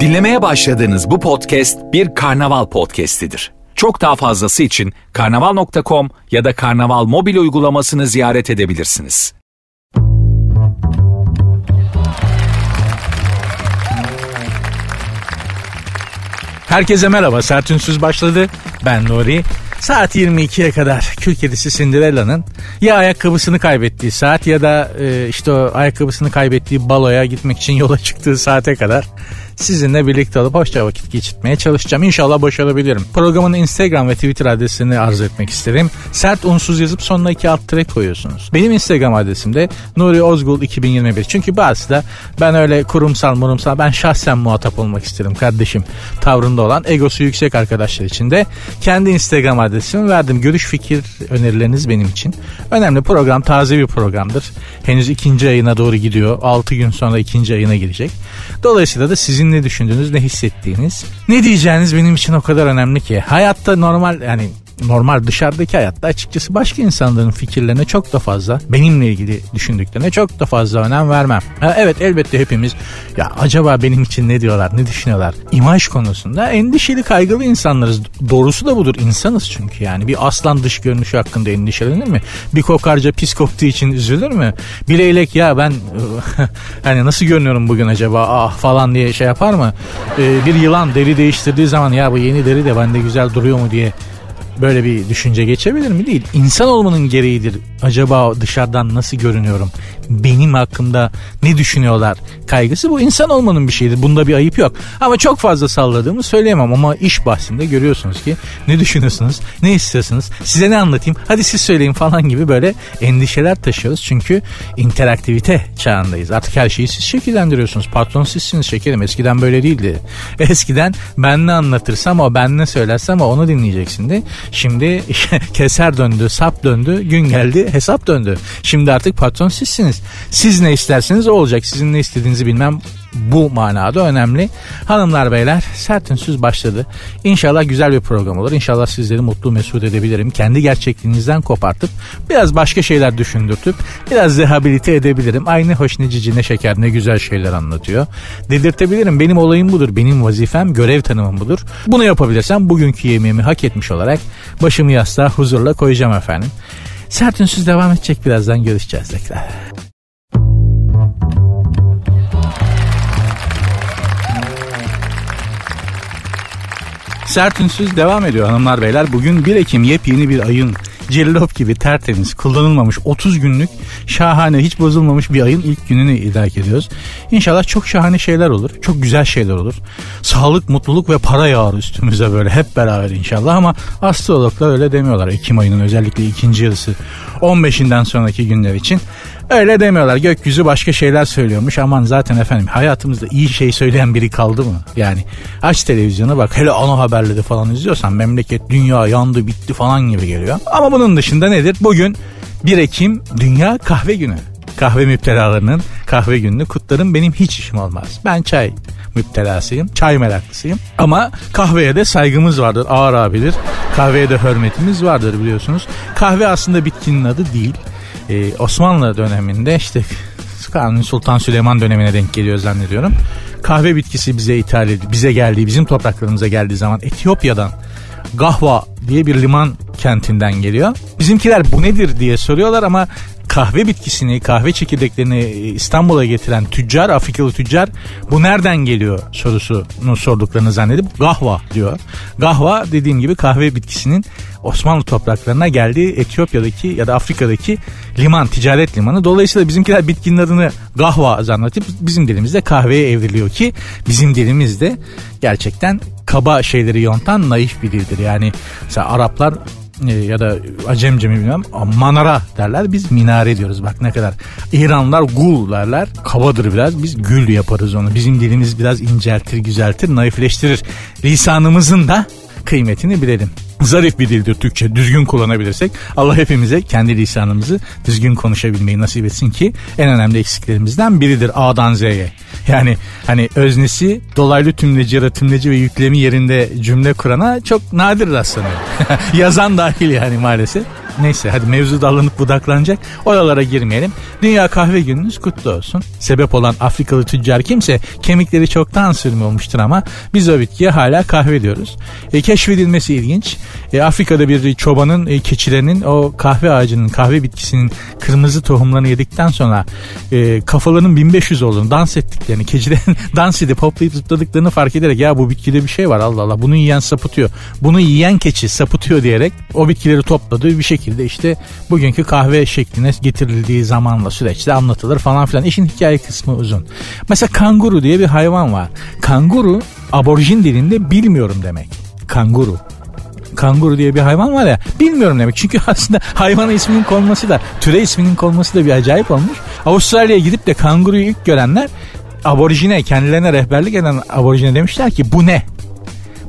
Dinlemeye başladığınız bu podcast bir karnaval podcastidir. Çok daha fazlası için karnaval.com ya da karnaval mobil uygulamasını ziyaret edebilirsiniz. Herkese merhaba. Sert Ünsüz başladı. Ben Nuri. Saat 22'ye kadar kül kedisi Cinderella'nın ya ayakkabısını kaybettiği saat ya da e, işte o ayakkabısını kaybettiği baloya gitmek için yola çıktığı saate kadar sizinle birlikte olup hoşça vakit geçirmeye çalışacağım. İnşallah başarabilirim. Programın Instagram ve Twitter adresini arz etmek isterim. Sert unsuz yazıp sonuna iki alt tere koyuyorsunuz. Benim Instagram adresim de Nuri Ozgul 2021. Çünkü bazısı da ben öyle kurumsal murumsal ben şahsen muhatap olmak isterim kardeşim tavrında olan egosu yüksek arkadaşlar için de kendi Instagram adresimi verdim. Görüş fikir önerileriniz benim için. Önemli program taze bir programdır. Henüz ikinci ayına doğru gidiyor. 6 gün sonra ikinci ayına girecek. Dolayısıyla da sizin ne düşündüğünüz, ne hissettiğiniz, ne diyeceğiniz benim için o kadar önemli ki. Hayatta normal yani normal dışarıdaki hayatta açıkçası başka insanların fikirlerine çok da fazla benimle ilgili düşündüklerine çok da fazla önem vermem. Ha, evet elbette hepimiz ya acaba benim için ne diyorlar ne düşünüyorlar imaj konusunda endişeli kaygılı insanlarız. Doğrusu da budur insanız çünkü yani bir aslan dış görünüşü hakkında endişelenir mi? Bir kokarca pis koktuğu için üzülür mü? Bir leylek ya ben hani nasıl görünüyorum bugün acaba ah falan diye şey yapar mı? Ee, bir yılan deri değiştirdiği zaman ya bu yeni deri de bende güzel duruyor mu diye böyle bir düşünce geçebilir mi? Değil. İnsan olmanın gereğidir. Acaba dışarıdan nasıl görünüyorum? Benim hakkında ne düşünüyorlar? Kaygısı bu insan olmanın bir şeyidir. Bunda bir ayıp yok. Ama çok fazla salladığımı söyleyemem ama iş bahsinde görüyorsunuz ki ne düşünüyorsunuz? Ne istiyorsunuz? Size ne anlatayım? Hadi siz söyleyin falan gibi böyle endişeler taşıyoruz. Çünkü interaktivite çağındayız. Artık her şeyi siz şekillendiriyorsunuz. Patron sizsiniz şekerim. Eskiden böyle değildi. Eskiden ben ne anlatırsam o ben ne söylersem o onu dinleyeceksin Şimdi keser döndü, sap döndü, gün geldi, hesap döndü. Şimdi artık patron sizsiniz. Siz ne isterseniz o olacak. Sizin ne istediğinizi bilmem bu manada önemli. Hanımlar beyler sert ünsüz başladı. İnşallah güzel bir program olur. İnşallah sizleri mutlu mesut edebilirim. Kendi gerçekliğinizden kopartıp biraz başka şeyler düşündürtüp biraz rehabilite edebilirim. Aynı hoş ne cici ne şeker ne güzel şeyler anlatıyor. Dedirtebilirim. Benim olayım budur. Benim vazifem görev tanımım budur. Bunu yapabilirsem bugünkü yemeğimi hak etmiş olarak başımı yastığa huzurla koyacağım efendim. Sert ünsüz devam edecek birazdan görüşeceğiz tekrar. Sert ünsüz devam ediyor hanımlar beyler. Bugün 1 Ekim yepyeni bir ayın cillop gibi tertemiz, kullanılmamış 30 günlük şahane, hiç bozulmamış bir ayın ilk gününü idrak ediyoruz. İnşallah çok şahane şeyler olur. Çok güzel şeyler olur. Sağlık, mutluluk ve para yağar üstümüze böyle hep beraber inşallah ama astrologlar öyle demiyorlar. Ekim ayının özellikle ikinci yarısı 15'inden sonraki günler için. Öyle demiyorlar. Gökyüzü başka şeyler söylüyormuş. Aman zaten efendim hayatımızda iyi şey söyleyen biri kaldı mı? Yani aç televizyona bak hele ana haberleri falan izliyorsan memleket dünya yandı bitti falan gibi geliyor. Ama bunun dışında nedir? Bugün 1 Ekim Dünya Kahve Günü. Kahve müptelalarının kahve gününü kutlarım benim hiç işim olmaz. Ben çay müptelasıyım. Çay meraklısıyım. Ama kahveye de saygımız vardır. Ağır abidir. Kahveye de hürmetimiz vardır biliyorsunuz. Kahve aslında bitkinin adı değil e, Osmanlı döneminde işte Kanuni Sultan Süleyman dönemine denk geliyor zannediyorum. Kahve bitkisi bize ithal edildi, bize geldi, bizim topraklarımıza geldiği zaman Etiyopya'dan Gahva diye bir liman kentinden geliyor. Bizimkiler bu nedir diye soruyorlar ama kahve bitkisini, kahve çekirdeklerini İstanbul'a getiren tüccar, Afrikalı tüccar bu nereden geliyor sorusunu sorduklarını zannedip gahva diyor. Gahva dediğim gibi kahve bitkisinin Osmanlı topraklarına geldiği Etiyopya'daki ya da Afrika'daki liman, ticaret limanı. Dolayısıyla bizimkiler bitkinin adını gahva zannedip bizim dilimizde kahveye evriliyor ki bizim dilimizde gerçekten kaba şeyleri yontan naif bir dildir. Yani mesela Araplar e, ya da Acemce mi bilmem manara derler. Biz minare diyoruz. Bak ne kadar İranlılar gul derler kabadır biraz. Biz gül yaparız onu. Bizim dilimiz biraz inceltir güzeltir naifleştirir. Lisanımızın da kıymetini bilelim. Zarif bir dildir Türkçe düzgün kullanabilirsek. Allah hepimize kendi lisanımızı düzgün konuşabilmeyi nasip etsin ki en önemli eksiklerimizden biridir A'dan Z'ye. Yani hani öznesi dolaylı tümleci, ya tümleci ve yüklemi yerinde cümle kurana çok nadir rastlanıyor. Yazan dahil yani maalesef. Neyse hadi mevzu dallanıp budaklanacak. Oralara girmeyelim. Dünya kahve gününüz kutlu olsun. Sebep olan Afrikalı tüccar kimse kemikleri çoktan sürme olmuştur ama biz o bitkiye hala kahve diyoruz. E, keşfedilmesi ilginç. E, Afrika'da bir çobanın e, keçilerinin o kahve ağacının kahve bitkisinin kırmızı tohumlarını yedikten sonra e, kafalarının 1500 olduğunu dans ettiklerini keçilerin dans edip hoplayıp zıpladıklarını fark ederek ya bu bitkide bir şey var Allah Allah bunu yiyen sapıtıyor. Bunu yiyen keçi sapıtıyor diyerek o bitkileri topladı bir şekilde işte bugünkü kahve şekline getirildiği zamanla süreçte anlatılır falan filan. İşin hikaye kısmı uzun. Mesela kanguru diye bir hayvan var. Kanguru aborjin dilinde bilmiyorum demek. Kanguru kanguru diye bir hayvan var ya bilmiyorum demek. Çünkü aslında hayvana isminin konması da türe isminin konması da bir acayip olmuş. Avustralya'ya gidip de kanguruyu ilk görenler aborijine kendilerine rehberlik eden aborijine demişler ki bu ne?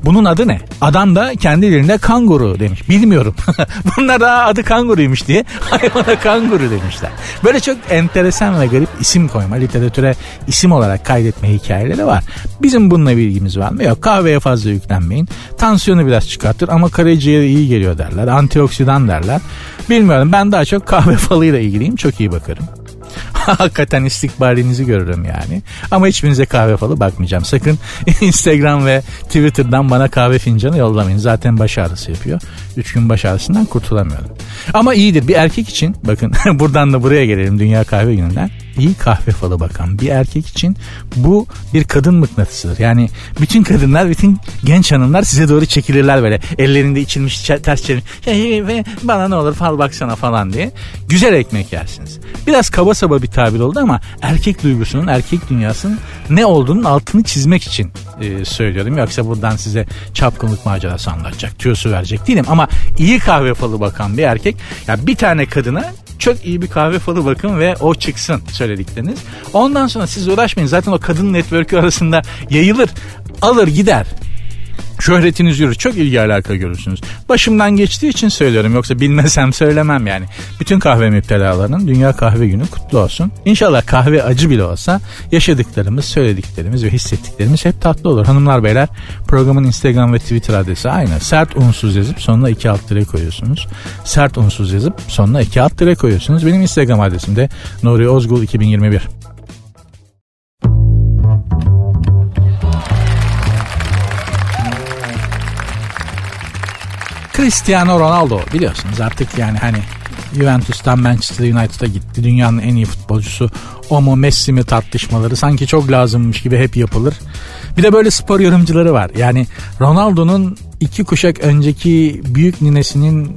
Bunun adı ne? Adam da kendi dilinde kanguru demiş. Bilmiyorum. Bunlar da adı kanguruymuş diye hayvana kanguru demişler. Böyle çok enteresan ve garip isim koyma, literatüre isim olarak kaydetme hikayeleri var. Bizim bununla bilgimiz var mı? Yok. Kahveye fazla yüklenmeyin. Tansiyonu biraz çıkartır ama karaciğere iyi geliyor derler. Antioksidan derler. Bilmiyorum ben daha çok kahve falıyla ilgiliyim. Çok iyi bakarım. Hakikaten istikbalinizi görürüm yani. Ama hiçbirinize kahve falı bakmayacağım. Sakın Instagram ve Twitter'dan bana kahve fincanı yollamayın. Zaten baş ağrısı yapıyor. Üç gün baş ağrısından kurtulamıyorum. Ama iyidir bir erkek için bakın buradan da buraya gelelim Dünya Kahve Günü'nden. İyi kahve falı bakan bir erkek için bu bir kadın mıknatısıdır. Yani bütün kadınlar, bütün genç hanımlar size doğru çekilirler böyle. Ellerinde içilmiş ters çevirmiş. Bana ne olur fal baksana falan diye. Güzel ekmek yersiniz. Biraz kaba saba bir tabir oldu ama erkek duygusunun, erkek dünyasının ne olduğunun altını çizmek için e, söylüyorum. Yoksa buradan size çapkınlık macerası anlatacak, tüyosu verecek değilim. Ama iyi kahve falı bakan bir erkek ya bir tane kadına çok iyi bir kahve falı bakın ve o çıksın söyledikleriniz. Ondan sonra siz uğraşmayın. Zaten o kadın network'ü arasında yayılır. Alır gider şöhretiniz yürür. Çok ilgi alaka görürsünüz. Başımdan geçtiği için söylüyorum. Yoksa bilmesem söylemem yani. Bütün kahve müptelalarının Dünya Kahve Günü kutlu olsun. İnşallah kahve acı bile olsa yaşadıklarımız, söylediklerimiz ve hissettiklerimiz hep tatlı olur. Hanımlar beyler programın Instagram ve Twitter adresi aynı. Sert unsuz yazıp sonuna iki alt dire koyuyorsunuz. Sert unsuz yazıp sonuna iki alt dire koyuyorsunuz. Benim Instagram adresim de Nuri Ozgul 2021. Cristiano Ronaldo biliyorsunuz artık yani hani Juventus'tan Manchester United'a gitti. Dünyanın en iyi futbolcusu o mu Messi mi tartışmaları sanki çok lazımmış gibi hep yapılır. Bir de böyle spor yorumcuları var. Yani Ronaldo'nun iki kuşak önceki büyük ninesinin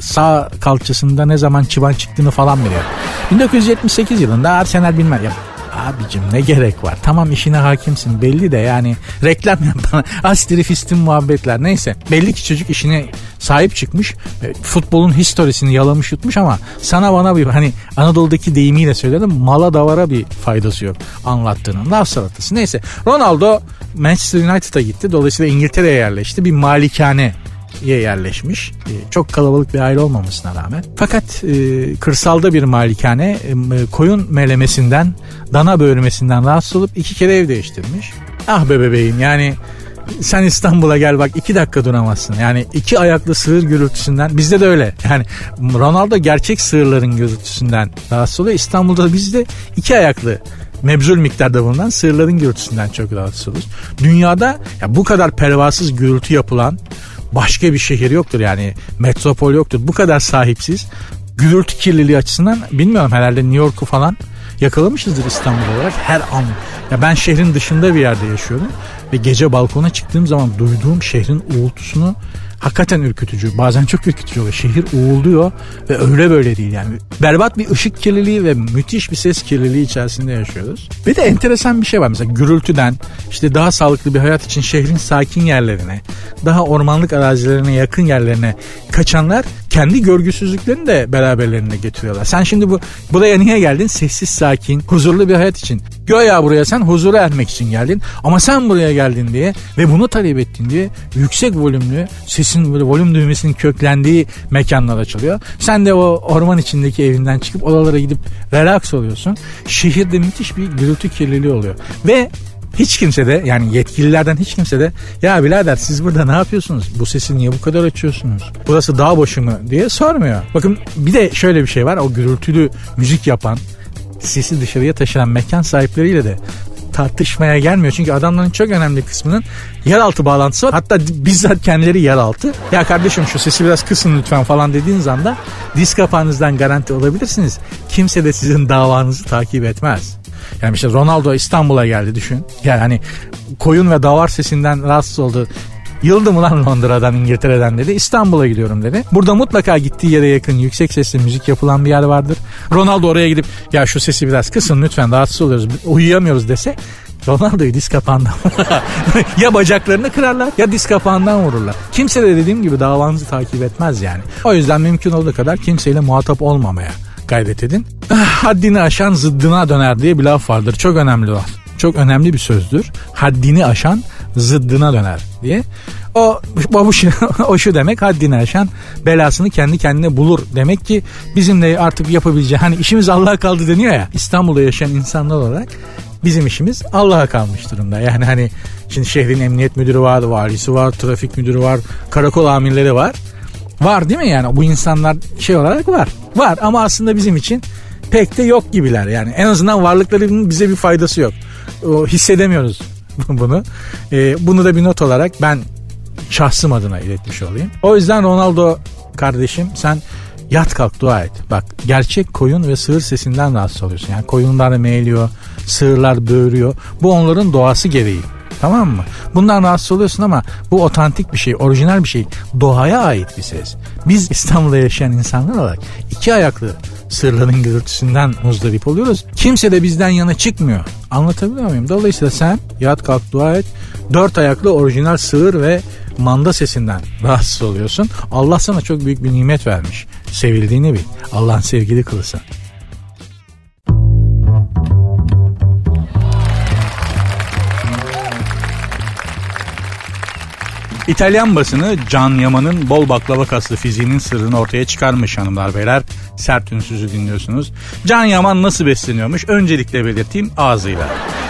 sağ kalçasında ne zaman çıban çıktığını falan biliyor. 1978 yılında Arsenal bilmem ya Abicim ne gerek var? Tamam işine hakimsin belli de yani reklam yapma. Astri fistin muhabbetler neyse. Belli ki çocuk işine sahip çıkmış. E, futbolun historisini yalamış yutmuş ama sana bana bir hani Anadolu'daki deyimiyle söyledim mala davara bir faydası yok anlattığının. Laf salatası. Neyse Ronaldo Manchester United'a gitti. Dolayısıyla İngiltere'ye yerleşti. Bir malikane yerleşmiş. E, çok kalabalık bir aile olmamasına rağmen. Fakat e, kırsalda bir malikane e, koyun melemesinden, dana bölmesinden rahatsız olup iki kere ev değiştirmiş. Ah be bebeğim yani sen İstanbul'a gel bak iki dakika duramazsın. Yani iki ayaklı sığır gürültüsünden bizde de öyle. Yani Ronaldo gerçek sığırların gürültüsünden rahatsız oluyor. İstanbul'da bizde iki ayaklı mebzul miktarda bulunan sığırların gürültüsünden çok rahatsız oluruz. Dünyada ya bu kadar pervasız gürültü yapılan başka bir şehir yoktur yani metropol yoktur. Bu kadar sahipsiz gürültü kirliliği açısından bilmiyorum herhalde New York'u falan yakalamışızdır İstanbul olarak her an. Ya ben şehrin dışında bir yerde yaşıyorum ve gece balkona çıktığım zaman duyduğum şehrin uğultusunu hakikaten ürkütücü. Bazen çok ürkütücü oluyor. Şehir uğulduyor ve öyle böyle değil yani. Berbat bir ışık kirliliği ve müthiş bir ses kirliliği içerisinde yaşıyoruz. Bir de enteresan bir şey var mesela gürültüden işte daha sağlıklı bir hayat için şehrin sakin yerlerine, daha ormanlık arazilerine yakın yerlerine kaçanlar kendi görgüsüzlüklerini de beraberlerine getiriyorlar. Sen şimdi bu buraya niye geldin? Sessiz, sakin, huzurlu bir hayat için. Göya buraya sen huzura ermek için geldin ama sen buraya geldin diye ve bunu talep ettin diye yüksek volümlü sesin böyle volüm düğmesinin köklendiği mekanlar açılıyor. Sen de o orman içindeki evinden çıkıp oralara gidip relax oluyorsun. Şehirde müthiş bir gürültü kirliliği oluyor. Ve hiç kimse de yani yetkililerden hiç kimse de ya birader siz burada ne yapıyorsunuz? Bu sesi niye bu kadar açıyorsunuz? Burası dağ başı mı diye sormuyor. Bakın bir de şöyle bir şey var. O gürültülü müzik yapan sesi dışarıya taşıran mekan sahipleriyle de tartışmaya gelmiyor. Çünkü adamların çok önemli kısmının yeraltı bağlantısı var. Hatta bizzat kendileri yeraltı. Ya kardeşim şu sesi biraz kısın lütfen falan dediğiniz anda disk kapağınızdan garanti olabilirsiniz. Kimse de sizin davanızı takip etmez. Yani işte Ronaldo İstanbul'a geldi düşün. Yani hani koyun ve davar sesinden rahatsız oldu. Yıldım ulan Londra'dan İngiltere'den dedi. İstanbul'a gidiyorum dedi. Burada mutlaka gittiği yere yakın yüksek sesli müzik yapılan bir yer vardır. Ronaldo oraya gidip ya şu sesi biraz kısın lütfen rahatsız oluyoruz uyuyamıyoruz dese Ronaldo'yu diz kapağından ya bacaklarını kırarlar ya diz kapağından vururlar. Kimse de dediğim gibi davanızı takip etmez yani. O yüzden mümkün olduğu kadar kimseyle muhatap olmamaya gayret edin. Ah, haddini aşan zıddına döner diye bir laf vardır. Çok önemli laf. Çok önemli bir sözdür. Haddini aşan zıddına döner diye. O, o, o şu demek haddini aşan belasını kendi kendine bulur. Demek ki bizim de artık yapabileceği hani işimiz Allah'a kaldı deniyor ya. İstanbul'da yaşayan insanlar olarak bizim işimiz Allah'a kalmış durumda. Yani hani şimdi şehrin emniyet müdürü var, valisi var, trafik müdürü var, karakol amirleri var. Var değil mi yani bu insanlar şey olarak var. Var ama aslında bizim için pek de yok gibiler yani. En azından varlıklarının bize bir faydası yok. O, hissedemiyoruz bunu. Ee, bunu da bir not olarak ben şahsım adına iletmiş olayım. O yüzden Ronaldo kardeşim sen yat kalk dua et. Bak gerçek koyun ve sığır sesinden rahatsız oluyorsun. Yani koyunlar meyliyor, sığırlar böğürüyor. Bu onların doğası gereği. Tamam mı? Bundan rahatsız oluyorsun ama bu otantik bir şey, orijinal bir şey. Doğaya ait bir ses. Biz İstanbul'da yaşayan insanlar olarak iki ayaklı sırların gürültüsünden muzdarip oluyoruz. Kimse de bizden yana çıkmıyor. Anlatabiliyor muyum? Dolayısıyla sen yat kalk dua et. Dört ayaklı orijinal sığır ve manda sesinden rahatsız oluyorsun. Allah sana çok büyük bir nimet vermiş. Sevildiğini bil. Allah'ın sevgili kılısın. İtalyan basını Can Yaman'ın bol baklava kaslı fiziğinin sırrını ortaya çıkarmış hanımlar beyler. Sert ünsüzü dinliyorsunuz. Can Yaman nasıl besleniyormuş? Öncelikle belirteyim ağzıyla.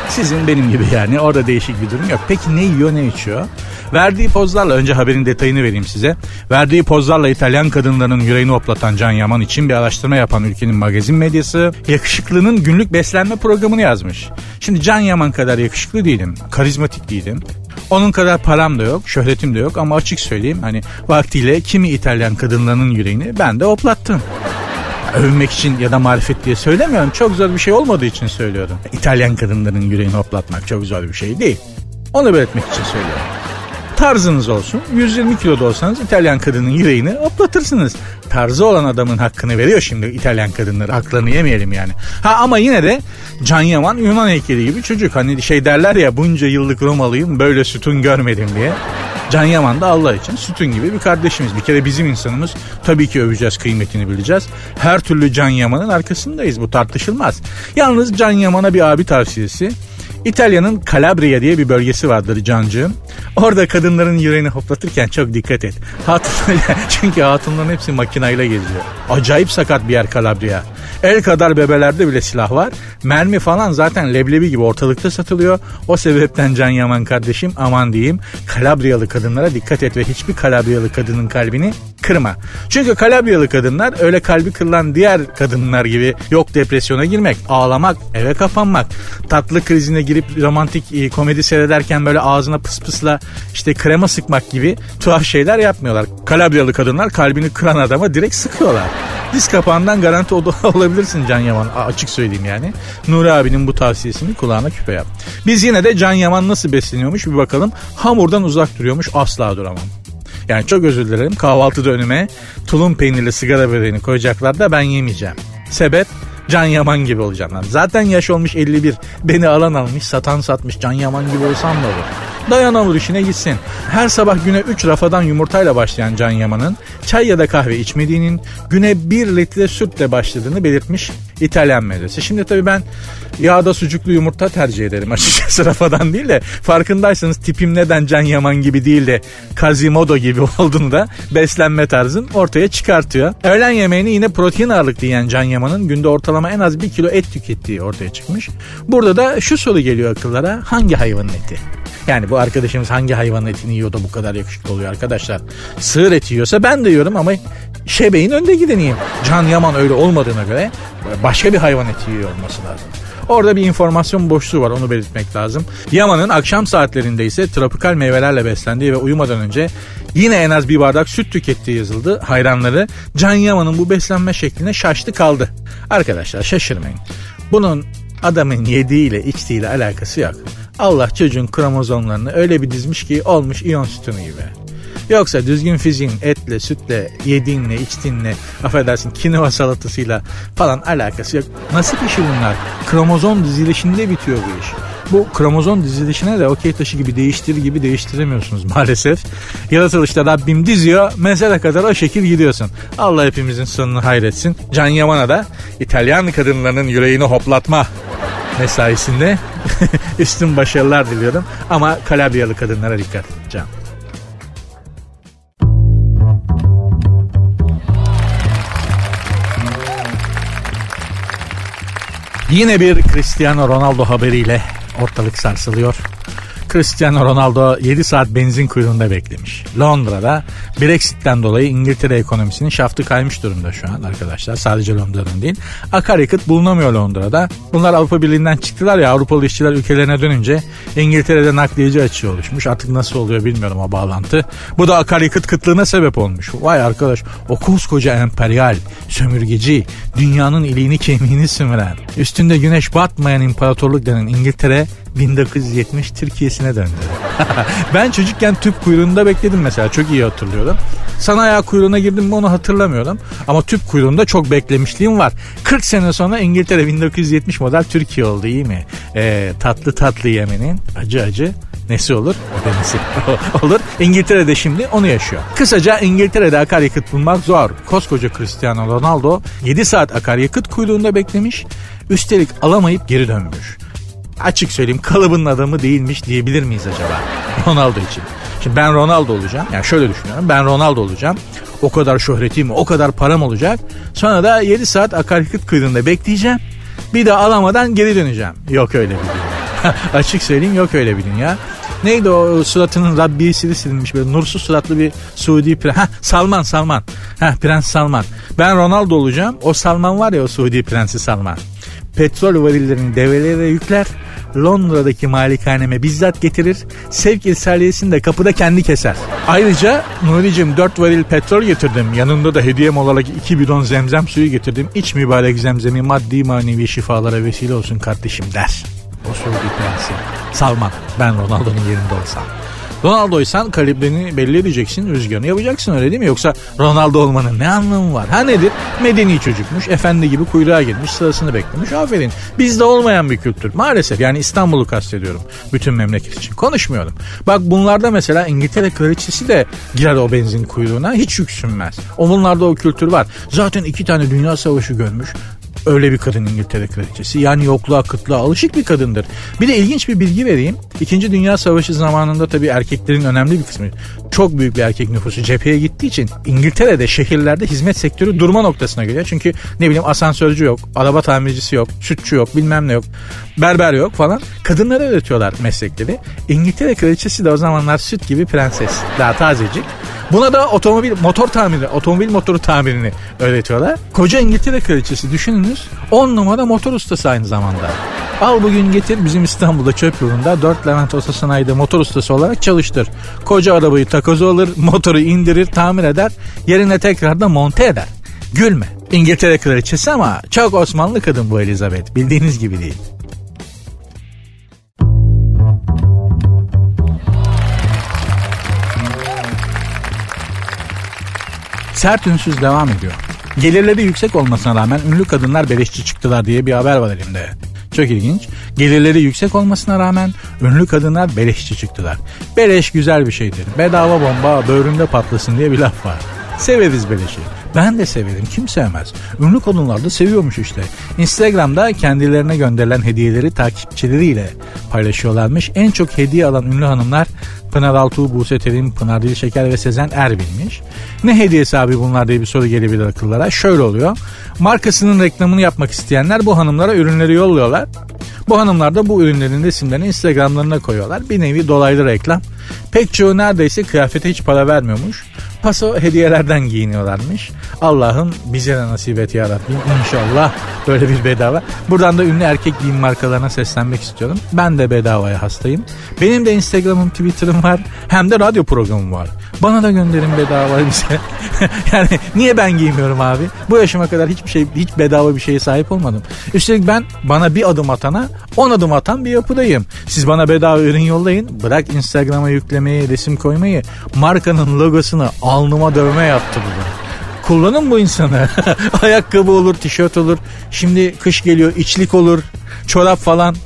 Sizin benim gibi yani orada değişik bir durum yok. Peki ne yiyor ne içiyor? Verdiği pozlarla önce haberin detayını vereyim size. Verdiği pozlarla İtalyan kadınlarının yüreğini hoplatan Can Yaman için bir araştırma yapan ülkenin magazin medyası yakışıklının günlük beslenme programını yazmış. Şimdi Can Yaman kadar yakışıklı değilim, karizmatik değilim. Onun kadar param da yok, şöhretim de yok ama açık söyleyeyim hani vaktiyle kimi İtalyan kadınlarının yüreğini ben de hoplattım övünmek için ya da marifet diye söylemiyorum. Çok zor bir şey olmadığı için söylüyorum. İtalyan kadınların yüreğini hoplatmak çok zor bir şey değil. Onu belirtmek için söylüyorum tarzınız olsun. 120 kiloda olsanız İtalyan kadının yüreğini hoplatırsınız. Tarzı olan adamın hakkını veriyor şimdi İtalyan kadınları. Haklarını yemeyelim yani. Ha ama yine de Can Yaman Yunan heykeli gibi çocuk. Hani şey derler ya bunca yıllık Romalıyım böyle sütun görmedim diye. Can Yaman da Allah için sütun gibi bir kardeşimiz. Bir kere bizim insanımız tabii ki öveceğiz, kıymetini bileceğiz. Her türlü Can Yaman'ın arkasındayız. Bu tartışılmaz. Yalnız Can Yaman'a bir abi tavsiyesi. İtalya'nın Calabria diye bir bölgesi vardır cancığım. Orada kadınların yüreğini hoplatırken çok dikkat et. Hatun, çünkü hatunların hepsi makinayla geziyor. Acayip sakat bir yer Calabria. El kadar bebelerde bile silah var. Mermi falan zaten leblebi gibi ortalıkta satılıyor. O sebepten Can Yaman kardeşim aman diyeyim. Kalabriyalı kadınlara dikkat et ve hiçbir Kalabriyalı kadının kalbini kırma. Çünkü Kalabriyalı kadınlar öyle kalbi kırılan diğer kadınlar gibi yok depresyona girmek, ağlamak, eve kapanmak, tatlı krizine girip romantik e, komedi seyrederken böyle ağzına pıs pısla işte krema sıkmak gibi tuhaf şeyler yapmıyorlar. Kalabriyalı kadınlar kalbini kıran adama direkt sıkıyorlar. Diz kapağından garanti olabilirsin Can Yaman açık söyleyeyim yani. Nuri abinin bu tavsiyesini kulağına küpe yap. Biz yine de Can Yaman nasıl besleniyormuş bir bakalım. Hamurdan uzak duruyormuş asla duramam. Yani çok özür dilerim kahvaltıda önüme tulum peynirli sigara böreğini koyacaklar da ben yemeyeceğim. Sebep Can Yaman gibi olacağım. Zaten yaş olmuş 51. Beni alan almış, satan satmış. Can Yaman gibi olsam da olur. Dayanamur işine gitsin. Her sabah güne 3 rafadan yumurtayla başlayan Can Yaman'ın çay ya da kahve içmediğinin güne 1 litre sütle başladığını belirtmiş İtalyan medyası. Şimdi tabii ben yağda sucuklu yumurta tercih ederim açıkçası rafadan değil de farkındaysanız tipim neden Can Yaman gibi değil de Quasimodo gibi olduğunu da beslenme tarzın ortaya çıkartıyor. Öğlen yemeğini yine protein ağırlıklı yiyen Can Yaman'ın günde ortalama en az 1 kilo et tükettiği ortaya çıkmış. Burada da şu soru geliyor akıllara hangi hayvanın eti? Yani bu arkadaşımız hangi hayvanın etini yiyor da bu kadar yakışıklı oluyor arkadaşlar. Sığır eti yiyorsa ben de yiyorum ama şebeğin önde gideniyim. Can Yaman öyle olmadığına göre başka bir hayvan eti yiyor olması lazım. Orada bir informasyon boşluğu var onu belirtmek lazım. Yaman'ın akşam saatlerinde ise tropikal meyvelerle beslendiği ve uyumadan önce yine en az bir bardak süt tükettiği yazıldı. Hayranları Can Yaman'ın bu beslenme şekline şaştı kaldı. Arkadaşlar şaşırmayın. Bunun adamın yediğiyle içtiğiyle alakası yok. Allah çocuğun kromozomlarını öyle bir dizmiş ki olmuş iyon sütunu gibi. Yoksa düzgün fiziğin etle, sütle, yediğinle, içtiğinle, affedersin kinoa salatasıyla falan alakası yok. Nasıl işi bunlar? Kromozom dizilişinde bitiyor bu iş. Bu kromozom dizilişine de okey taşı gibi değiştir gibi değiştiremiyorsunuz maalesef. Yaratılışta Rabbim diziyor, mezara kadar o şekil gidiyorsun. Allah hepimizin sonunu hayretsin. Can Yaman'a da İtalyan kadınlarının yüreğini hoplatma mesaisinde üstün başarılar diliyorum. Ama Kalabriyalı kadınlara dikkat Can. Yine bir Cristiano Ronaldo haberiyle ortalık sarsılıyor. Cristiano Ronaldo 7 saat benzin kuyruğunda beklemiş. Londra'da Brexit'ten dolayı İngiltere ekonomisinin şaftı kaymış durumda şu an arkadaşlar. Sadece Londra'nın değil. Akaryakıt bulunamıyor Londra'da. Bunlar Avrupa Birliği'nden çıktılar ya Avrupalı işçiler ülkelerine dönünce İngiltere'de nakliyeci açığı oluşmuş. Artık nasıl oluyor bilmiyorum o bağlantı. Bu da akaryakıt kıtlığına sebep olmuş. Vay arkadaş o koskoca emperyal, sömürgeci, dünyanın iliğini kemiğini sömüren, üstünde güneş batmayan imparatorluk denen İngiltere 1970 Türkiye'sine döndü. ben çocukken tüp kuyruğunda bekledim mesela çok iyi hatırlıyorum. Sanayi kuyruğuna girdim mi onu hatırlamıyorum. Ama tüp kuyruğunda çok beklemişliğim var. 40 sene sonra İngiltere 1970 model Türkiye oldu iyi mi? Ee, tatlı tatlı yemenin acı acı nesi olur? Ödemesi olur. İngiltere'de şimdi onu yaşıyor. Kısaca İngiltere'de akaryakıt bulmak zor. Koskoca Cristiano Ronaldo 7 saat akaryakıt kuyruğunda beklemiş. Üstelik alamayıp geri dönmüş açık söyleyeyim kalıbının adamı değilmiş diyebilir miyiz acaba Ronaldo için? Şimdi ben Ronaldo olacağım. Yani şöyle düşünüyorum. Ben Ronaldo olacağım. O kadar şöhretim, o kadar param olacak. Sonra da 7 saat akaryakıt kuyruğunda bekleyeceğim. Bir de alamadan geri döneceğim. Yok öyle bir dünya. Açık söyleyeyim yok öyle bir dünya. Neydi o suratının Rabbisi silinmiş böyle nursuz suratlı bir Suudi prens. Ha Salman Salman. Ha Prens Salman. Ben Ronaldo olacağım. O Salman var ya o Suudi prensi Salman petrol varillerini develere yükler, Londra'daki malikaneme bizzat getirir, sevk irsaliyesini de kapıda kendi keser. Ayrıca Nuri'cim 4 varil petrol getirdim, yanında da hediyem olarak 2 bidon zemzem suyu getirdim. İç mübarek zemzemi maddi manevi şifalara vesile olsun kardeşim der. O Suudi prensi. Salman ben Ronaldo'nun yerinde olsam. Ronaldo'ysan kalibrini belli edeceksin, rüzgarını yapacaksın öyle değil mi? Yoksa Ronaldo olmanın ne anlamı var? Ha nedir? Medeni çocukmuş, efendi gibi kuyruğa girmiş, sırasını beklemiş. Aferin. Bizde olmayan bir kültür. Maalesef yani İstanbul'u kastediyorum. Bütün memleket için. Konuşmuyorum. Bak bunlarda mesela İngiltere kraliçesi de girer o benzin kuyruğuna hiç yüksünmez. O bunlarda o kültür var. Zaten iki tane dünya savaşı görmüş. Öyle bir kadın İngiltere kraliçesi. Yani yokluğa kıtlığa alışık bir kadındır. Bir de ilginç bir bilgi vereyim. İkinci Dünya Savaşı zamanında tabii erkeklerin önemli bir kısmı çok büyük bir erkek nüfusu cepheye gittiği için İngiltere'de şehirlerde hizmet sektörü durma noktasına geliyor. Çünkü ne bileyim asansörcü yok, araba tamircisi yok, sütçü yok, bilmem ne yok, berber yok falan. Kadınlara öğretiyorlar meslekleri. İngiltere kraliçesi de o zamanlar süt gibi prenses. Daha tazecik. Buna da otomobil motor tamiri, otomobil motoru tamirini öğretiyorlar. Koca İngiltere kraliçesi düşününüz 10 numara motor ustası aynı zamanda. Al bugün getir bizim İstanbul'da çöp yolunda 4 Levent Otosanayi'de motor ustası olarak çalıştır. Koca arabayı takozu alır, motoru indirir, tamir eder, yerine tekrar da monte eder. Gülme. İngiltere kraliçesi ama çok Osmanlı kadın bu Elizabeth. Bildiğiniz gibi değil. Sert ünsüz devam ediyor. Gelirleri yüksek olmasına rağmen ünlü kadınlar beleşçi çıktılar diye bir haber var elimde. Çok ilginç. Gelirleri yüksek olmasına rağmen ünlü kadınlar beleşçi çıktılar. Beleş güzel bir şeydir. Bedava bomba böğründe patlasın diye bir laf var. Severiz beleşi. Ben de severim. Kim sevmez? Ünlü kadınlar da seviyormuş işte. Instagram'da kendilerine gönderilen hediyeleri takipçileriyle paylaşıyorlarmış. En çok hediye alan ünlü hanımlar Pınar Altuğ, Buse Terim, Pınar Dilşeker ve Sezen Erbil'miş. Ne hediyesi abi bunlar diye bir soru gelebilir akıllara. Şöyle oluyor. Markasının reklamını yapmak isteyenler bu hanımlara ürünleri yolluyorlar. Bu hanımlar da bu ürünlerin resimlerini Instagramlarına koyuyorlar. Bir nevi dolaylı reklam. Pek çoğu neredeyse kıyafete hiç para vermiyormuş. Paso hediyelerden giyiniyorlarmış. Allah'ım bize de nasip et ya Rabbim. İnşallah böyle bir bedava. Buradan da ünlü erkek giyim markalarına seslenmek istiyorum. Ben de bedavaya hastayım. Benim de Instagram'ım, Twitter'ım var. Hem de radyo programım var. Bana da gönderin bedava bize. yani niye ben giymiyorum abi? Bu yaşıma kadar hiçbir şey, hiç bedava bir şeye sahip olmadım. Üstelik ben bana bir adım atana on adım atan bir yapıdayım. Siz bana bedava ürün yollayın. Bırak Instagram'a yüklemeyi, resim koymayı. Markanın logosunu alnıma dövme yaptı bu. Kullanın bu insanı. Ayakkabı olur, tişört olur. Şimdi kış geliyor, içlik olur, çorap falan.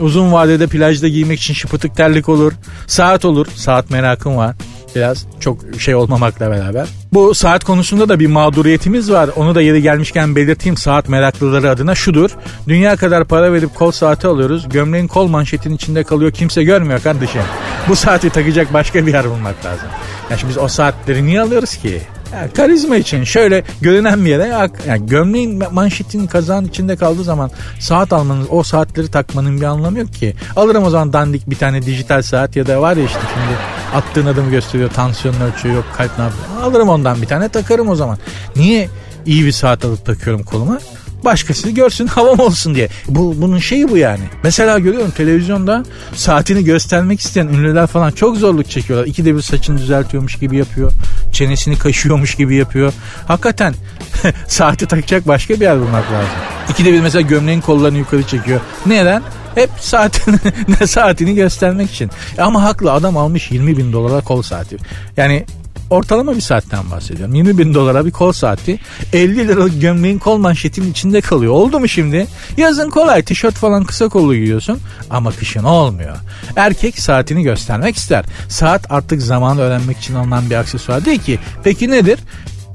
Uzun vadede plajda giymek için şıpıtık terlik olur. Saat olur. Saat merakım var biraz çok şey olmamakla beraber. Bu saat konusunda da bir mağduriyetimiz var. Onu da yeri gelmişken belirteyim saat meraklıları adına şudur. Dünya kadar para verip kol saati alıyoruz. Gömleğin kol manşetin içinde kalıyor. Kimse görmüyor kardeşim. Bu saati takacak başka bir yer bulmak lazım. Yani şimdi biz o saatleri niye alıyoruz ki? Yani karizma için şöyle görünen bir yere yani gömleğin manşetin kazağın içinde kaldığı zaman saat almanız o saatleri takmanın bir anlamı yok ki. Alırım o zaman dandik bir tane dijital saat ya da var ya işte şimdi attığın adımı gösteriyor tansiyonunu ölçüyor yok kalp ne yapıyor. Alırım ondan bir tane takarım o zaman. Niye iyi bir saat alıp takıyorum koluma? Başkası görsün havam olsun diye. Bu bunun şeyi bu yani. Mesela görüyorum televizyonda saatini göstermek isteyen ünlüler falan çok zorluk çekiyorlar. İkide bir saçını düzeltiyormuş gibi yapıyor. Çenesini kaşıyormuş gibi yapıyor. Hakikaten saati takacak başka bir yer bulmak lazım. İkide bir mesela gömleğin kollarını yukarı çekiyor. Neden? Hep saatini, ne saatini göstermek için. Ama haklı adam almış 20 bin dolara kol saati. Yani ortalama bir saatten bahsediyorum. 20 bin dolara bir kol saati 50 liralık gömleğin kol manşetinin içinde kalıyor. Oldu mu şimdi? Yazın kolay tişört falan kısa kollu giyiyorsun ama kışın olmuyor. Erkek saatini göstermek ister. Saat artık zamanı öğrenmek için alınan bir aksesuar değil ki. Peki nedir?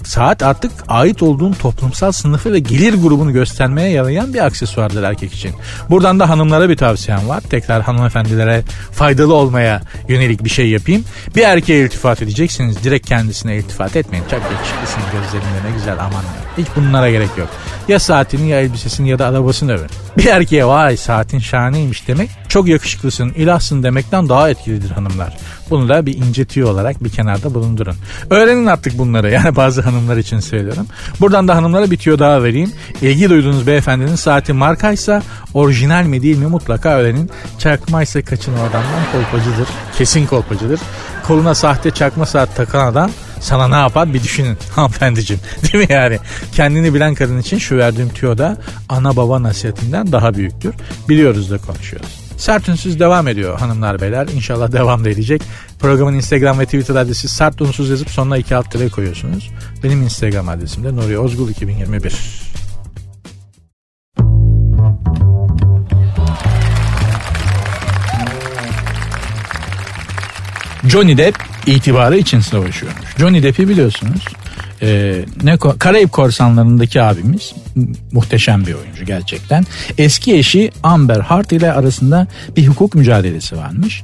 Saat artık ait olduğun toplumsal sınıfı ve gelir grubunu göstermeye yarayan bir aksesuardır erkek için. Buradan da hanımlara bir tavsiyem var. Tekrar hanımefendilere faydalı olmaya yönelik bir şey yapayım. Bir erkeğe iltifat edeceksiniz. Direkt kendisine iltifat etmeyin. Çok yakışıklısın gözlerinde ne güzel aman. Hiç bunlara gerek yok. Ya saatini ya elbisesini ya da arabasını övün. Bir erkeğe vay saatin şahaneymiş demek çok yakışıklısın ilahsın demekten daha etkilidir hanımlar. Bunu da bir ince tüy olarak bir kenarda bulundurun. Öğrenin artık bunları yani bazı hanımlar için söylüyorum. Buradan da hanımlara bir tüyo daha vereyim. İlgi duyduğunuz beyefendinin saati markaysa orijinal mi değil mi mutlaka öğrenin. Çakmaysa kaçın o adamdan kolpacıdır. Kesin kolpacıdır. Koluna sahte çakma saat takan adam sana ne yapar bir düşünün hanımefendiciğim. Değil mi yani? Kendini bilen kadın için şu verdiğim tüyo da ana baba nasihatinden daha büyüktür. Biliyoruz da konuşuyoruz. Sert Ünsüz devam ediyor hanımlar beyler. İnşallah devam da edecek. Programın Instagram ve Twitter adresi Sert Unsuz yazıp sonuna iki alt tere koyuyorsunuz. Benim Instagram adresim de Nuri Ozgul 2021. Johnny Depp itibarı için savaşıyormuş. Johnny Depp'i biliyorsunuz e, ne Karayip Korsanlarındaki abimiz muhteşem bir oyuncu gerçekten. Eski eşi Amber Heard ile arasında bir hukuk mücadelesi varmış.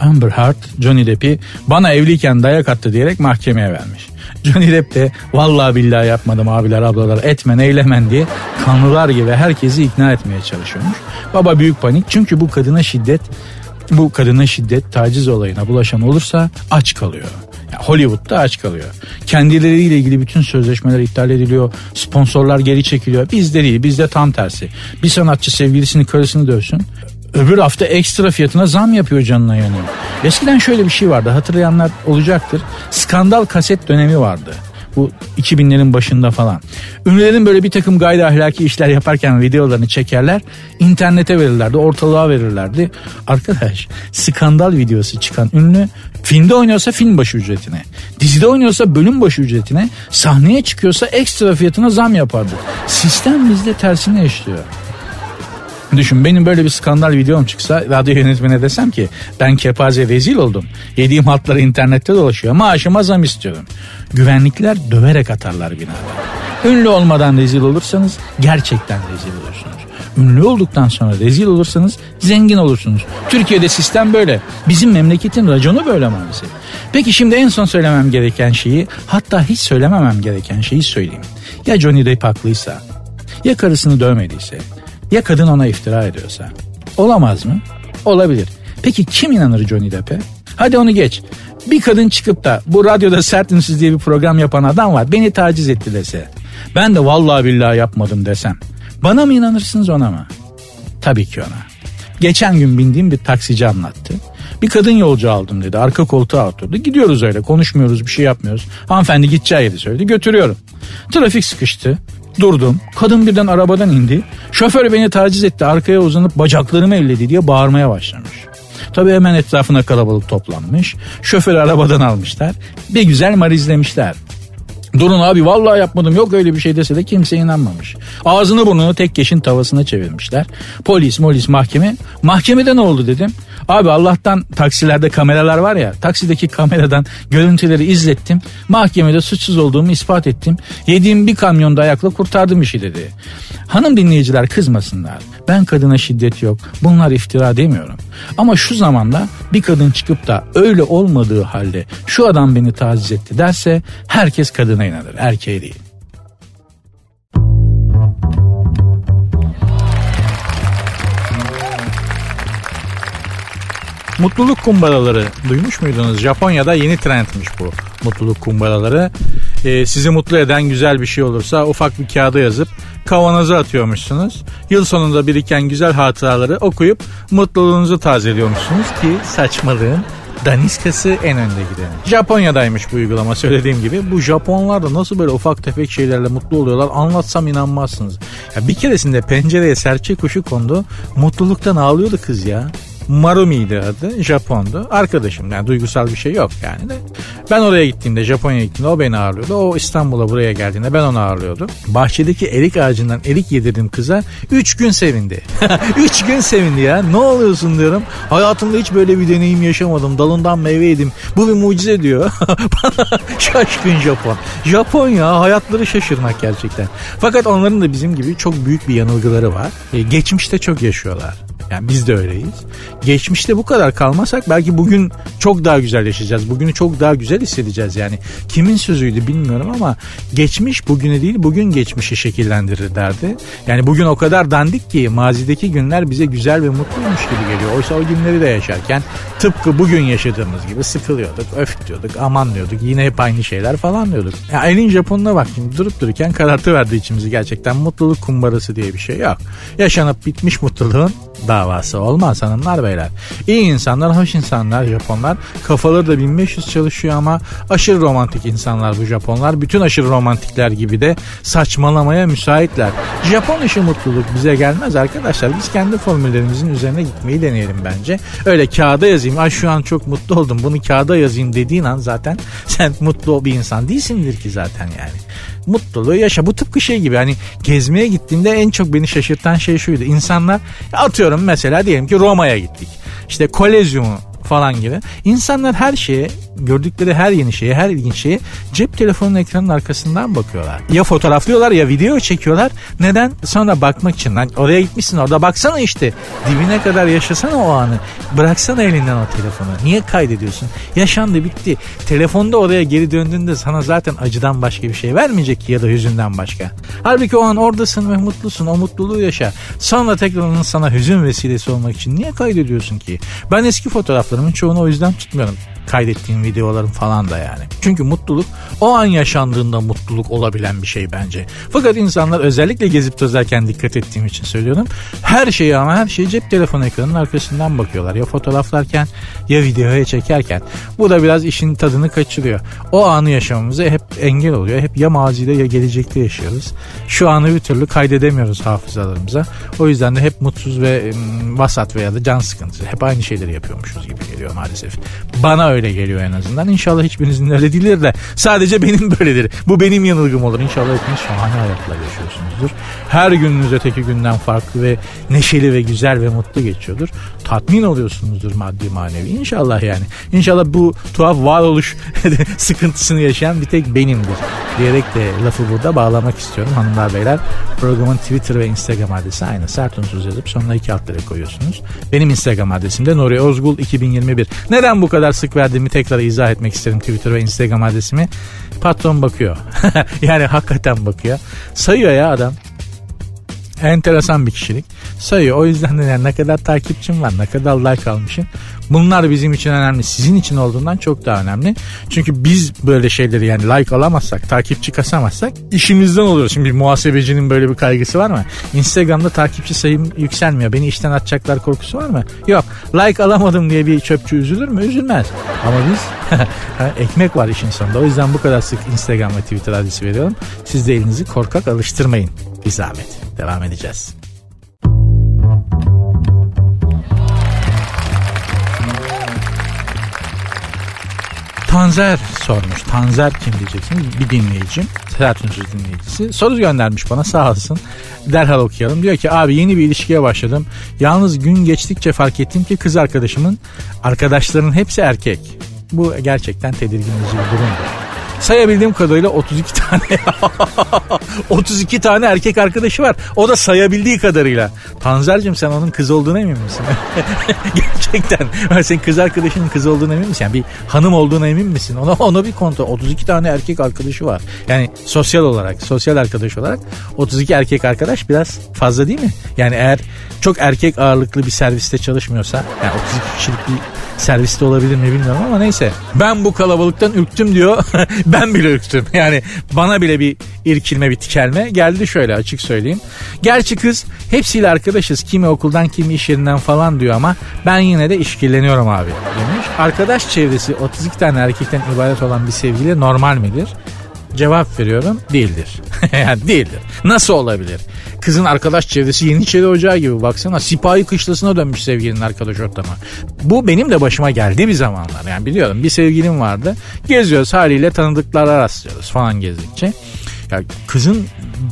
Amber Heard Johnny Depp'i bana evliyken dayak attı diyerek mahkemeye vermiş. Johnny Depp de vallahi billahi yapmadım abiler ablalar etmen eylemen diye kanlılar gibi herkesi ikna etmeye çalışıyormuş. Baba büyük panik çünkü bu kadına şiddet bu kadına şiddet taciz olayına bulaşan olursa aç kalıyor. Yani Hollywood'da aç kalıyor. Kendileriyle ilgili bütün sözleşmeler iptal ediliyor. Sponsorlar geri çekiliyor. Bizde değil bizde tam tersi. Bir sanatçı sevgilisini karısını dövsün. Öbür hafta ekstra fiyatına zam yapıyor canına yanıyor. Eskiden şöyle bir şey vardı hatırlayanlar olacaktır. Skandal kaset dönemi vardı. Bu 2000'lerin başında falan. Ünlülerin böyle bir takım gayri ahlaki işler yaparken videolarını çekerler. internete verirlerdi, ortalığa verirlerdi. Arkadaş skandal videosu çıkan ünlü filmde oynuyorsa film başı ücretine, dizide oynuyorsa bölüm başı ücretine, sahneye çıkıyorsa ekstra fiyatına zam yapardı. Sistem bizde tersine işliyor. Düşün benim böyle bir skandal videom çıksa radyo yönetmene desem ki ben kepaze rezil oldum. Yediğim hatları internette dolaşıyor. Maaşıma zam istiyorum. Güvenlikler döverek atarlar binada. Ünlü olmadan rezil olursanız gerçekten rezil olursunuz. Ünlü olduktan sonra rezil olursanız zengin olursunuz. Türkiye'de sistem böyle. Bizim memleketin raconu böyle maalesef. Peki şimdi en son söylemem gereken şeyi hatta hiç söylememem gereken şeyi söyleyeyim. Ya Johnny Depp haklıysa ya karısını dövmediyse ya kadın ona iftira ediyorsa. Olamaz mı? Olabilir. Peki kim inanır Johnny Depp'e? Hadi onu geç. Bir kadın çıkıp da bu radyoda sert ünsüz diye bir program yapan adam var. Beni taciz etti dese. Ben de vallahi billahi yapmadım desem. Bana mı inanırsınız ona mı? Tabii ki ona. Geçen gün bindiğim bir taksici anlattı. Bir kadın yolcu aldım dedi. Arka koltuğa oturdu. Gidiyoruz öyle konuşmuyoruz bir şey yapmıyoruz. Hanımefendi gideceği yeri söyledi. Götürüyorum. Trafik sıkıştı. Durdum. Kadın birden arabadan indi. Şoför beni taciz etti. Arkaya uzanıp bacaklarımı elledi diye bağırmaya başlamış. Tabii hemen etrafına kalabalık toplanmış. Şoförü arabadan almışlar. Bir güzel marizlemişler. Durun abi vallahi yapmadım yok öyle bir şey dese de kimse inanmamış. Ağzını burnunu tek keşin tavasına çevirmişler. Polis molis mahkeme. Mahkemede ne oldu dedim. Abi Allah'tan taksilerde kameralar var ya taksideki kameradan görüntüleri izlettim. Mahkemede suçsuz olduğumu ispat ettim. Yediğim bir kamyonda ayakla kurtardım işi dedi. Hanım dinleyiciler kızmasınlar. Ben kadına şiddet yok. Bunlar iftira demiyorum. Ama şu zamanda bir kadın çıkıp da öyle olmadığı halde şu adam beni taciz etti derse herkes kadına inanır. Erkeğe değil. Mutluluk kumbaraları duymuş muydunuz? Japonya'da yeni trendmiş bu mutluluk kumbaraları. Ee, sizi mutlu eden güzel bir şey olursa ufak bir kağıda yazıp kavanoza atıyormuşsunuz. Yıl sonunda biriken güzel hatıraları okuyup mutluluğunuzu tazeliyormuşsunuz ki saçmalığın daniskası en önde giden. Japonya'daymış bu uygulama söylediğim gibi. Bu Japonlar da nasıl böyle ufak tefek şeylerle mutlu oluyorlar anlatsam inanmazsınız. Ya bir keresinde pencereye serçe kuşu kondu. Mutluluktan ağlıyordu kız ya. Marumi'ydi adı. Japon'du. Arkadaşım yani duygusal bir şey yok yani de. Ben oraya gittiğimde Japonya'ya gittiğimde o beni ağırlıyordu. O İstanbul'a buraya geldiğinde ben onu ağırlıyordum. Bahçedeki erik ağacından erik yedirdim kıza. Üç gün sevindi. Üç gün sevindi ya. Ne oluyorsun diyorum. Hayatımda hiç böyle bir deneyim yaşamadım. Dalından meyve yedim. Bu bir mucize diyor. Şaşkın Japon. Japon ya hayatları şaşırmak gerçekten. Fakat onların da bizim gibi çok büyük bir yanılgıları var. E, geçmişte çok yaşıyorlar. Yani biz de öyleyiz. Geçmişte bu kadar kalmasak belki bugün çok daha güzel yaşayacağız. Bugünü çok daha güzel hissedeceğiz yani. Kimin sözüydü bilmiyorum ama geçmiş bugünü değil bugün geçmişi şekillendirir derdi. Yani bugün o kadar dandik ki mazideki günler bize güzel ve mutluymuş gibi geliyor. Oysa o günleri de yaşarken tıpkı bugün yaşadığımız gibi sıkılıyorduk, öf diyorduk, aman diyorduk. Yine hep aynı şeyler falan diyorduk. Ya elin Japonuna bak şimdi durup dururken karartı verdi içimizi gerçekten. Mutluluk kumbarası diye bir şey yok. Yaşanıp bitmiş mutluluğun davası olmaz hanımlar beyler. İyi insanlar, hoş insanlar Japonlar. Kafaları da 1500 çalışıyor ama aşırı romantik insanlar bu Japonlar. Bütün aşırı romantikler gibi de saçmalamaya müsaitler. Japon işi mutluluk bize gelmez arkadaşlar. Biz kendi formüllerimizin üzerine gitmeyi deneyelim bence. Öyle kağıda yazayım. Ay şu an çok mutlu oldum. Bunu kağıda yazayım dediğin an zaten sen mutlu bir insan değilsindir ki zaten yani mutluluğu yaşa. Bu tıpkı şey gibi hani gezmeye gittiğimde en çok beni şaşırtan şey şuydu. İnsanlar atıyorum mesela diyelim ki Roma'ya gittik. İşte Kolezyumu falan gibi. İnsanlar her şeye gördükleri her yeni şeye her ilginç şeye cep telefonunun ekranının arkasından bakıyorlar. Ya fotoğraflıyorlar ya video çekiyorlar. Neden? Sonra bakmak için. Lan oraya gitmişsin orada baksana işte. Dibine kadar yaşasana o anı. Bıraksana elinden o telefonu. Niye kaydediyorsun? Yaşandı bitti. Telefonda oraya geri döndüğünde sana zaten acıdan başka bir şey vermeyecek ki ya da hüzünden başka. Halbuki o an oradasın ve mutlusun. O mutluluğu yaşa. Sonra tekrar onun sana hüzün vesilesi olmak için niye kaydediyorsun ki? Ben eski fotoğraflarımın çoğunu o yüzden tutmuyorum kaydettiğim videolarım falan da yani. Çünkü mutluluk o an yaşandığında mutluluk olabilen bir şey bence. Fakat insanlar özellikle gezip tozarken dikkat ettiğim için söylüyorum. Her şeyi ama her şeyi cep telefonu ekranının arkasından bakıyorlar. Ya fotoğraflarken ya videoya çekerken. Bu da biraz işin tadını kaçırıyor. O anı yaşamamıza hep engel oluyor. Hep ya mazide ya gelecekte yaşıyoruz. Şu anı bir türlü kaydedemiyoruz hafızalarımıza. O yüzden de hep mutsuz ve vasat veya da can sıkıntısı. Hep aynı şeyleri yapıyormuşuz gibi geliyor maalesef. Bana öyle geliyor en azından. İnşallah hiçbirinizin öyle değildir de sadece benim böyledir. Bu benim yanılgım olur. İnşallah hepiniz şahane hayatlar yaşıyorsunuzdur. Her gününüz öteki günden farklı ve neşeli ve güzel ve mutlu geçiyordur. Tatmin oluyorsunuzdur maddi manevi. İnşallah yani. İnşallah bu tuhaf varoluş sıkıntısını yaşayan bir tek benimdir. Diyerek de lafı burada bağlamak istiyorum hanımlar beyler. Programın Twitter ve Instagram adresi aynı. Sert unsuz yazıp sonuna iki alt koyuyorsunuz. Benim Instagram adresim de Nuri Ozgul 2021. Neden bu kadar sık verdiğimi tekrar izah etmek isterim Twitter ve Instagram adresimi. Patron bakıyor. yani hakikaten bakıyor. Sayıyor ya adam. Enteresan bir kişilik. Sayıyor. O yüzden de yani ne kadar takipçim var, ne kadar like almışım. Bunlar bizim için önemli. Sizin için olduğundan çok daha önemli. Çünkü biz böyle şeyleri yani like alamazsak, takipçi kasamazsak işimizden oluyoruz. Şimdi bir muhasebecinin böyle bir kaygısı var mı? Instagram'da takipçi sayım yükselmiyor. Beni işten atacaklar korkusu var mı? Yok. Like alamadım diye bir çöpçü üzülür mü? Üzülmez. Ama biz ekmek var işin sonunda. O yüzden bu kadar sık Instagram ve Twitter adresi veriyorum. Siz de elinizi korkak alıştırmayın. Bir zahmet. Devam edeceğiz. Tanzer sormuş. Tanzer kim diyeceksiniz? Bir dinleyicim. Sert Ünsüz dinleyicisi. Soru göndermiş bana sağ olsun. Derhal okuyalım. Diyor ki abi yeni bir ilişkiye başladım. Yalnız gün geçtikçe fark ettim ki kız arkadaşımın arkadaşlarının hepsi erkek. Bu gerçekten tedirgin bir durumdur. Sayabildiğim kadarıyla 32 tane 32 tane erkek arkadaşı var. O da sayabildiği kadarıyla. Tanzer'cim sen onun kız olduğuna emin misin? Gerçekten. Senin kız arkadaşının kız olduğuna emin misin? Yani bir hanım olduğuna emin misin? Ona, ona bir kontrol. 32 tane erkek arkadaşı var. Yani sosyal olarak, sosyal arkadaş olarak 32 erkek arkadaş biraz fazla değil mi? Yani eğer çok erkek ağırlıklı bir serviste çalışmıyorsa yani 32 kişilik bir serviste olabilir mi bilmiyorum ama neyse. Ben bu kalabalıktan ürktüm diyor. ben bile ürktüm. Yani bana bile bir irkilme bir tikelme geldi şöyle açık söyleyeyim. Gerçi kız hepsiyle arkadaşız. Kimi okuldan kimi iş yerinden falan diyor ama ben yine de işkilleniyorum abi demiş. Arkadaş çevresi 32 tane erkekten ibaret olan bir sevgili normal midir? Cevap veriyorum değildir. yani değildir. Nasıl olabilir? Kızın arkadaş çevresi Yeniçeri Ocağı gibi baksana. Sipahi kışlasına dönmüş sevgilinin arkadaş ortamı. Bu benim de başıma geldi bir zamanlar. Yani biliyorum bir sevgilim vardı. Geziyoruz haliyle tanıdıklara rastlıyoruz falan gezdikçe. Ya kızın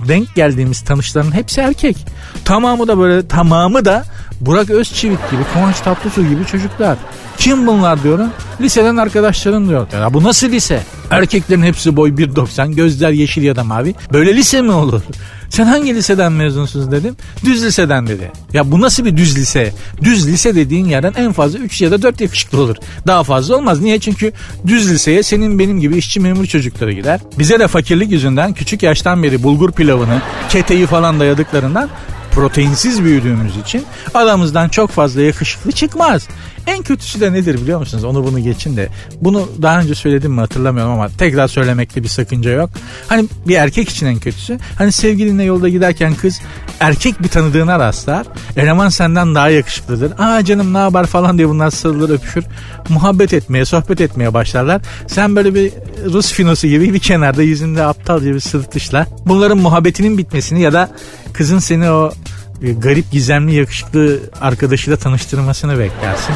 denk geldiğimiz tanışların hepsi erkek. Tamamı da böyle tamamı da Burak Özçivit gibi, Kıvanç Tatlısu gibi çocuklar. Kim bunlar diyorum? Liseden arkadaşlarım diyor. Ya bu nasıl lise? Erkeklerin hepsi boy 1.90, gözler yeşil ya da mavi. Böyle lise mi olur? Sen hangi liseden mezunsunuz dedim. Düz liseden dedi. Ya bu nasıl bir düz lise? Düz lise dediğin yerden en fazla 3 ya da 4 yakışıklı olur. Daha fazla olmaz. Niye? Çünkü düz liseye senin benim gibi işçi memur çocukları gider. Bize de fakirlik yüzünden küçük yaştan beri bulgur pilavını, keteyi falan dayadıklarından proteinsiz büyüdüğümüz için aramızdan çok fazla yakışıklı çıkmaz. En kötüsü de nedir biliyor musunuz? Onu bunu geçin de. Bunu daha önce söyledim mi hatırlamıyorum ama tekrar söylemekte bir sakınca yok. Hani bir erkek için en kötüsü. Hani sevgilinle yolda giderken kız erkek bir tanıdığına rastlar. Eleman senden daha yakışıklıdır. Aa canım ne haber falan diye bunlar sarılır öpüşür. Muhabbet etmeye, sohbet etmeye başlarlar. Sen böyle bir Rus finosu gibi bir kenarda yüzünde aptalca bir sırtışla bunların muhabbetinin bitmesini ya da kızın seni o garip gizemli yakışıklı arkadaşıyla tanıştırmasını beklersin.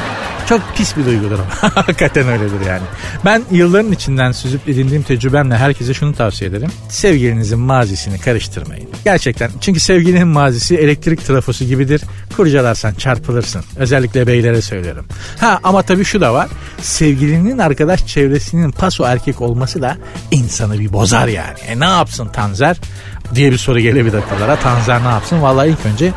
Çok pis bir duygudur o. Hakikaten öyledir yani. Ben yılların içinden süzüp edindiğim tecrübemle herkese şunu tavsiye ederim. Sevgilinizin mazisini karıştırmayın. Gerçekten. Çünkü sevgilinin mazisi elektrik trafosu gibidir. Kurcalarsan çarpılırsın. Özellikle beylere söylüyorum. Ha ama tabii şu da var. Sevgilinin arkadaş çevresinin paso erkek olması da insanı bir bozar yani. E ne yapsın Tanzer? diye bir soru gelebilir akıllara. Tanzer ne yapsın? Vallahi ilk önce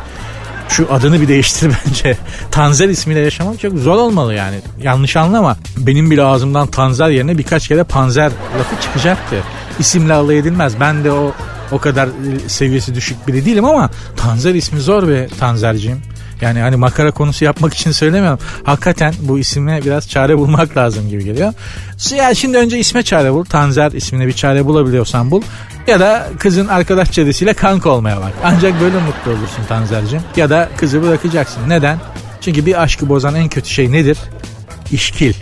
şu adını bir değiştir bence. Tanzer ismiyle yaşamak çok zor olmalı yani. Yanlış anlama. Benim bile ağzımdan Tanzer yerine birkaç kere Panzer lafı çıkacaktı. İsimle alay edilmez. Ben de o o kadar e, seviyesi düşük biri değilim ama Tanzer ismi zor be Tanzerciğim. Yani hani makara konusu yapmak için söylemiyorum. Hakikaten bu isime biraz çare bulmak lazım gibi geliyor. Yani şimdi önce isme çare bul. Tanzer ismine bir çare bulabiliyorsan bul. Ya da kızın arkadaş çevresiyle kanka olmaya bak. Ancak böyle mutlu olursun Tanzer'cim. Ya da kızı bırakacaksın. Neden? Çünkü bir aşkı bozan en kötü şey nedir? İşkil.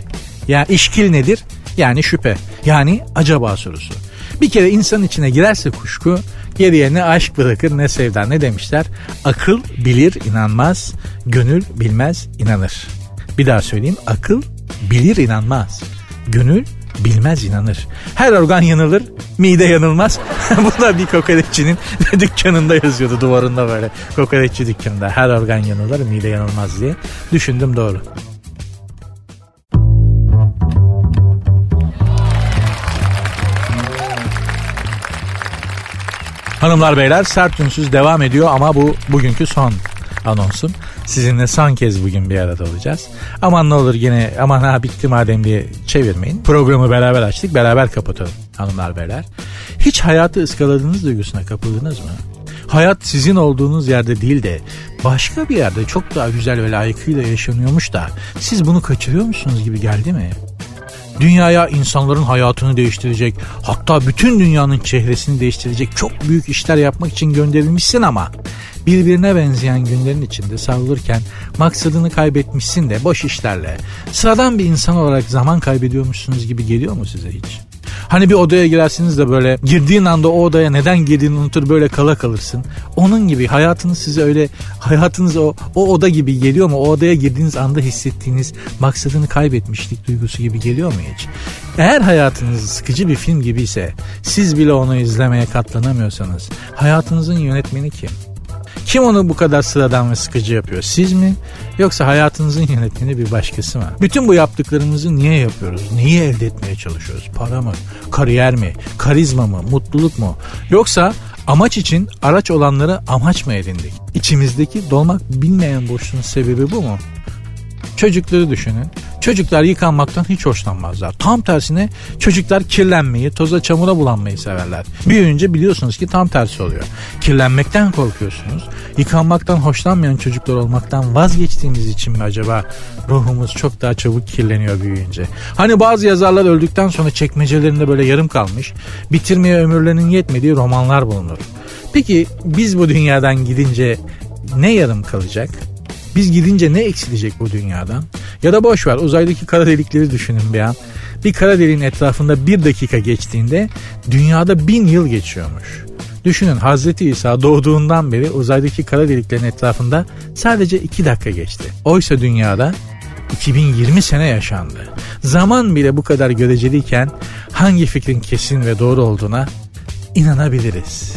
Yani işkil nedir? Yani şüphe. Yani acaba sorusu. Bir kere insan içine girerse kuşku geriye ne aşk bırakır ne sevda ne demişler. Akıl bilir inanmaz, gönül bilmez inanır. Bir daha söyleyeyim akıl bilir inanmaz, Gönül bilmez inanır. Her organ yanılır, mide yanılmaz. Bu da bir kokoreççinin dükkanında yazıyordu duvarında böyle. Kokoreççi dükkanında her organ yanılır, mide yanılmaz diye. Düşündüm doğru. Hanımlar beyler sert ünsüz devam ediyor ama bu bugünkü son anonsum. Sizinle son kez bugün bir arada olacağız. Aman ne olur yine aman ha bitti madem diye çevirmeyin. Programı beraber açtık beraber kapatalım hanımlar beyler. Hiç hayatı ıskaladığınız duygusuna kapıldınız mı? Hayat sizin olduğunuz yerde değil de başka bir yerde çok daha güzel ve layıkıyla yaşanıyormuş da siz bunu kaçırıyor musunuz gibi geldi mi? Dünyaya insanların hayatını değiştirecek, hatta bütün dünyanın çehresini değiştirecek çok büyük işler yapmak için gönderilmişsin ama birbirine benzeyen günlerin içinde savrulurken maksadını kaybetmişsin de boş işlerle sıradan bir insan olarak zaman kaybediyormuşsunuz gibi geliyor mu size hiç? Hani bir odaya girersiniz de böyle girdiğin anda o odaya neden girdiğini unutur böyle kala kalırsın. Onun gibi hayatınız size öyle hayatınız o, o oda gibi geliyor mu? O odaya girdiğiniz anda hissettiğiniz maksadını kaybetmişlik duygusu gibi geliyor mu hiç? Eğer hayatınız sıkıcı bir film gibi ise siz bile onu izlemeye katlanamıyorsanız hayatınızın yönetmeni kim? Kim onu bu kadar sıradan ve sıkıcı yapıyor? Siz mi? Yoksa hayatınızın yönetmeni bir başkası mı? Bütün bu yaptıklarımızı niye yapıyoruz? Neyi elde etmeye çalışıyoruz? Para mı? Kariyer mi? Karizma mı? Mutluluk mu? Yoksa amaç için araç olanları amaç mı edindik? İçimizdeki dolmak bilmeyen boşluğun sebebi bu mu? Çocukları düşünün. Çocuklar yıkanmaktan hiç hoşlanmazlar. Tam tersine çocuklar kirlenmeyi, toza çamura bulanmayı severler. Büyüyünce biliyorsunuz ki tam tersi oluyor. Kirlenmekten korkuyorsunuz. Yıkanmaktan hoşlanmayan çocuklar olmaktan vazgeçtiğimiz için mi acaba ruhumuz çok daha çabuk kirleniyor büyüyünce? Hani bazı yazarlar öldükten sonra çekmecelerinde böyle yarım kalmış, bitirmeye ömürlerinin yetmediği romanlar bulunur. Peki biz bu dünyadan gidince ne yarım kalacak? Biz gidince ne eksilecek bu dünyadan? Ya da boş ver uzaydaki kara delikleri düşünün bir an. Bir kara deliğin etrafında bir dakika geçtiğinde dünyada bin yıl geçiyormuş. Düşünün Hazreti İsa doğduğundan beri uzaydaki kara deliklerin etrafında sadece iki dakika geçti. Oysa dünyada 2020 sene yaşandı. Zaman bile bu kadar göreceliyken hangi fikrin kesin ve doğru olduğuna inanabiliriz.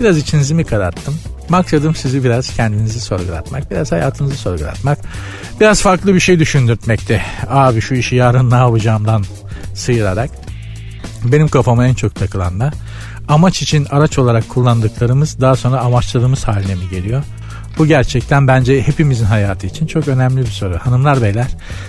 Biraz içinizi mi kararttım? Maksadım sizi biraz kendinizi sorgulatmak, biraz hayatınızı sorgulatmak, biraz farklı bir şey düşündürtmekti. Abi şu işi yarın ne yapacağımdan sıyırarak. Benim kafama en çok takılan da amaç için araç olarak kullandıklarımız daha sonra amaçladığımız haline mi geliyor? Bu gerçekten bence hepimizin hayatı için çok önemli bir soru. Hanımlar beyler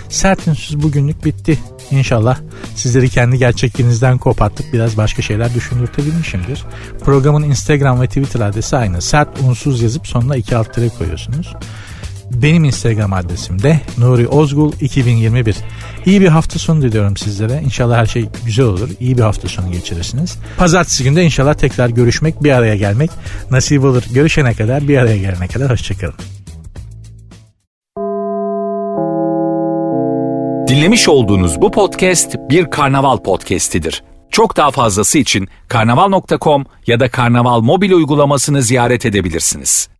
sert ünsüz bugünlük bitti. İnşallah sizleri kendi gerçekliğinizden kopartıp biraz başka şeyler düşündürtebilmişimdir. Programın Instagram ve Twitter adresi aynı. Sert unsuz yazıp sonuna iki alt tere koyuyorsunuz. Benim Instagram adresim de Nuri Ozgul 2021. İyi bir hafta sonu diliyorum sizlere. İnşallah her şey güzel olur. İyi bir hafta sonu geçirirsiniz. Pazartesi günde inşallah tekrar görüşmek, bir araya gelmek nasip olur. Görüşene kadar, bir araya gelene kadar hoşçakalın. Dinlemiş olduğunuz bu podcast bir karnaval podcastidir. Çok daha fazlası için karnaval.com ya da karnaval mobil uygulamasını ziyaret edebilirsiniz.